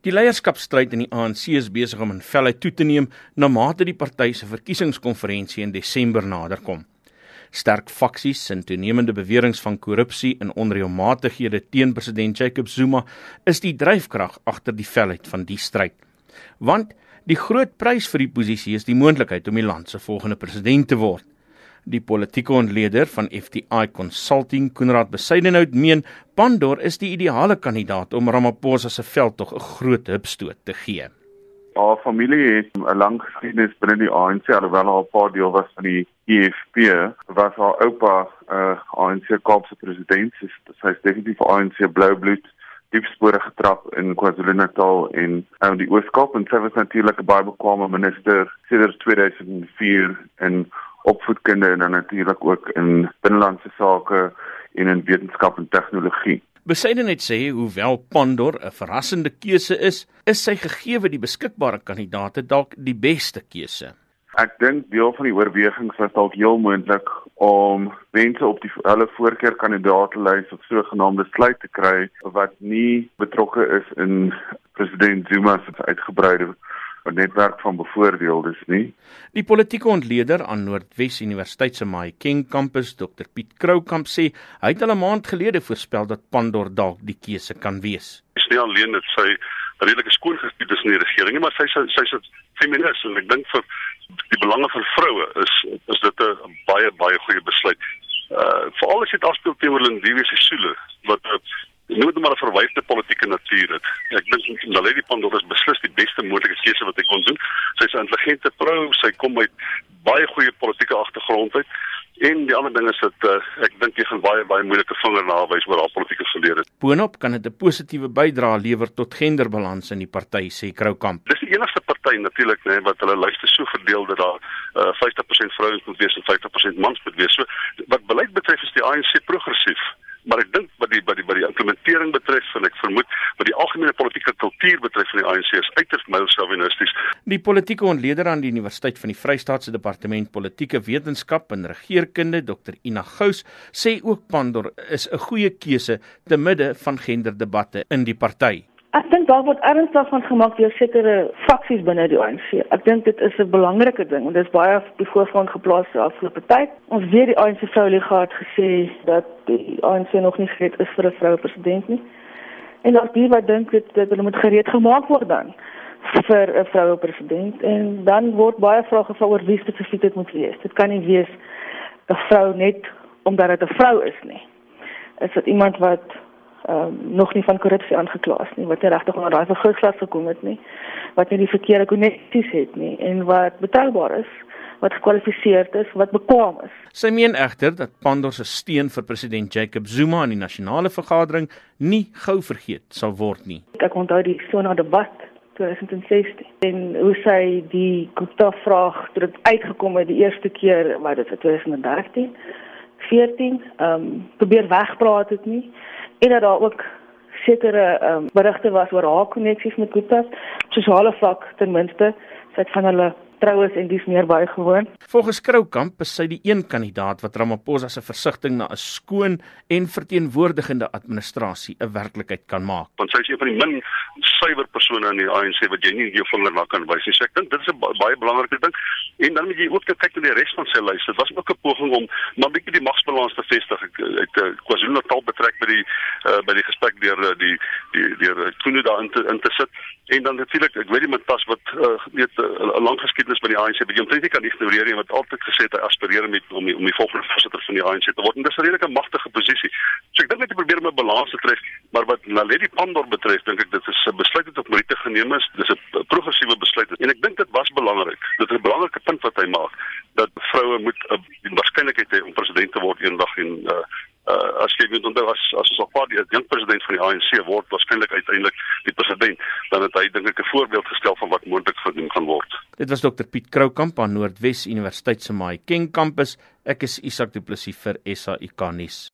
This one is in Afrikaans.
Die leierskapstryd in die ANC is besig om in velheid toe te neem na mate die party se verkiesingskonferensie in Desember naderkom. Sterk faksies en toenemende beweringe van korrupsie en onreëlmatighede teen president Jacob Zuma is die dryfkrag agter die velheid van die stryd. Want die groot prys vir die posisie is die moontlikheid om die land se volgende president te word. Die politieke ontleder van FTI Consulting, Koenraad Besuidenhout, meen Pandor is die ideale kandidaat om Ramaphosa se veldtog 'n groot hupstoot te gee. Haar familie het 'n lang geskiedenis binne die ANC, alhoewel haar pa deel was van die EFF, was haar oupa 'n uh, ANC Kaapse president, so sy is definitief ANC blou bloed diep spore getrap in KwaZulu-Natal en in die Oos-Kaap en sy was natuurlik 'n baie bekwame minister sedert 2004 en opvoedkunde en dan natuurlik ook in binnelandse sake en in wetenskap en tegnologie. Besyde net sê hoewel Pandor 'n verrassende keuse is, is sy gegeewe die beskikbare kandidaate dalk die beste keuse. Ek dink deel van die oorwegings was dalk heel moontlik om mense op die hulle voorkeurkandidaatelys of sogenaamde sluit te kry wat nie betrokke is in president Zuma se uitgebreide 'n netwerk van bevoordeeldes nie. Die politieke ontleder aan Noordwes Universiteit se Mahikeng kampus, Dr Piet Kroukamp sê, hy het al 'n maand gelede voorspel dat Pandor dalk die keuse kan wees. Sy is nie alleen dit sy redelike skoon geskied is in die regering nie, maar sy sy sy's 'n feminis en ek dink vir die belange van vroue is is dit 'n baie baie goeie besluit. Uh veral as dit afspeel teenoor Lindiwe Sisulu wat nooit maar 'n verwyfde politieke natuur het. Ek dink Naledi Pandor is beslis die beste moontlike keuse wat hy kon doen. Sy's 'n intelligente vrou, sy kom uit baie goeie politieke agtergrond uit. En die ander ding is dat uh, ek dink jy gaan baie baie moeilike vinger nawys oor haar politieke verlede. Boonop kan dit 'n positiewe bydrae lewer tot genderbalans in die party, sê Kroukamp. Dis die enigste party natuurlik, né, wat hulle lyste so verdeel dat daar uh, 50% vrouens moet wees en 50% mans moet wees. So wat beleid betref is die ANC progressief wat die wat die wat die implementering betref en ek vermoed wat die algemene politieke kultuur betref van die ANC is uiters mylschavinisties. Die politieke ontleder aan die Universiteit van die Vrystaatse Departement Politieke Wetenskap en Regeringskunde, Dr Ina Gous, sê ook Pandor is 'n goeie keuse te midde van genderdebatte in die party. Ek dink daar word ernstig van gemaak deur sekere faksies binne die ANC. Ek dink dit is 'n belangrike ding en dit is baie op die voorgrond geplaas die afgelope tyd. Ons weet die ANC sou liga het gesê dat die ANC nog nie gereed is vir 'n vroue president nie. En daar's die wat dink dit dat hulle moet gereed gemaak word dan vir 'n vroue president en dan word baie vrae gevra oor wie spesifiek dit moet wees. Dit kan nie wees 'n vrou net omdat dit 'n vrou is nie. Is dit iemand wat ehm um, nog nie van korrupsie aangekla is nie, wat regtig onder daai vergifnis gekom het nie, wat nie die verkeerde konneksies het nie en wat betroubaar is, wat gekwalifiseerd is, wat bekwam is. Sy meen egter dat Pandor se steun vir president Jacob Zuma aan die nasionale vergadering nie gou vergeet sal word nie. Ek onthou die Sona debat 2016 en hoe sy die Gupta vraag toe dit uitgekom het die eerste keer wat dit vir 2013 14 ehm um, probeer wegpraat het nie en dat daar ook sekere um, berigte was oor haar koneksies met Gupta, sosiale vlak ten minste, sy het van hulle troues en dis meer baie gewoon. Volgens Kroukamp is sy die een kandidaat wat Ramaphosa se versigtiging na 'n skoon en verteenwoordigende administrasie 'n werklikheid kan maak. Want sy is een van die min suiwer persone in die ANC wat jy nie jou vinger na kan wys nie. So ek dink dit is 'n baie belangrike ding. En dan moet jy ook kyk na die res van sy lys. Dit was ook 'n poging om maar bietjie die magsbalans te vestig. Ek het uh, KwaZulu-Natal betrek by die uh, by die gesprek deur uh, die die deur Koene daar in te, in te sit. En dan natuurlik, ek weet nie met pas wat uh, weet 'n uh, lang geskiedenis by die ANC, maar jy moet nie kan ignoreer nie wat altyd gesê het hy aspireer met om die, om die volgende voorsitter van die ANC te word. En dis 'n redelike magtige posisie. So ek dink net jy probeer om 'n balans te tref, maar wat Naledi Pandor betref, dink ek dit is 'n besluit wat op Marite geneem is. Dis 'n progressiewe besluit en ek dink dit was belangrik. Dit is 'n belangrike punt wat hy maak dat vroue moet 'n uh, waarskynlikheid hê om president te word eendag en uh, uh, as jy moet onthou as as ons op pad die jong president van die ANC word waarskynlik uiteindelik die president dan het hy dink ek 'n voorbeeld gestel van wat moontlik gedoen kan word. Dit was Dr Piet Kroukamp aan Noordwes Universiteit se Mahikeng kampus. Ek is Isak Du Plessis vir SAIK nuus.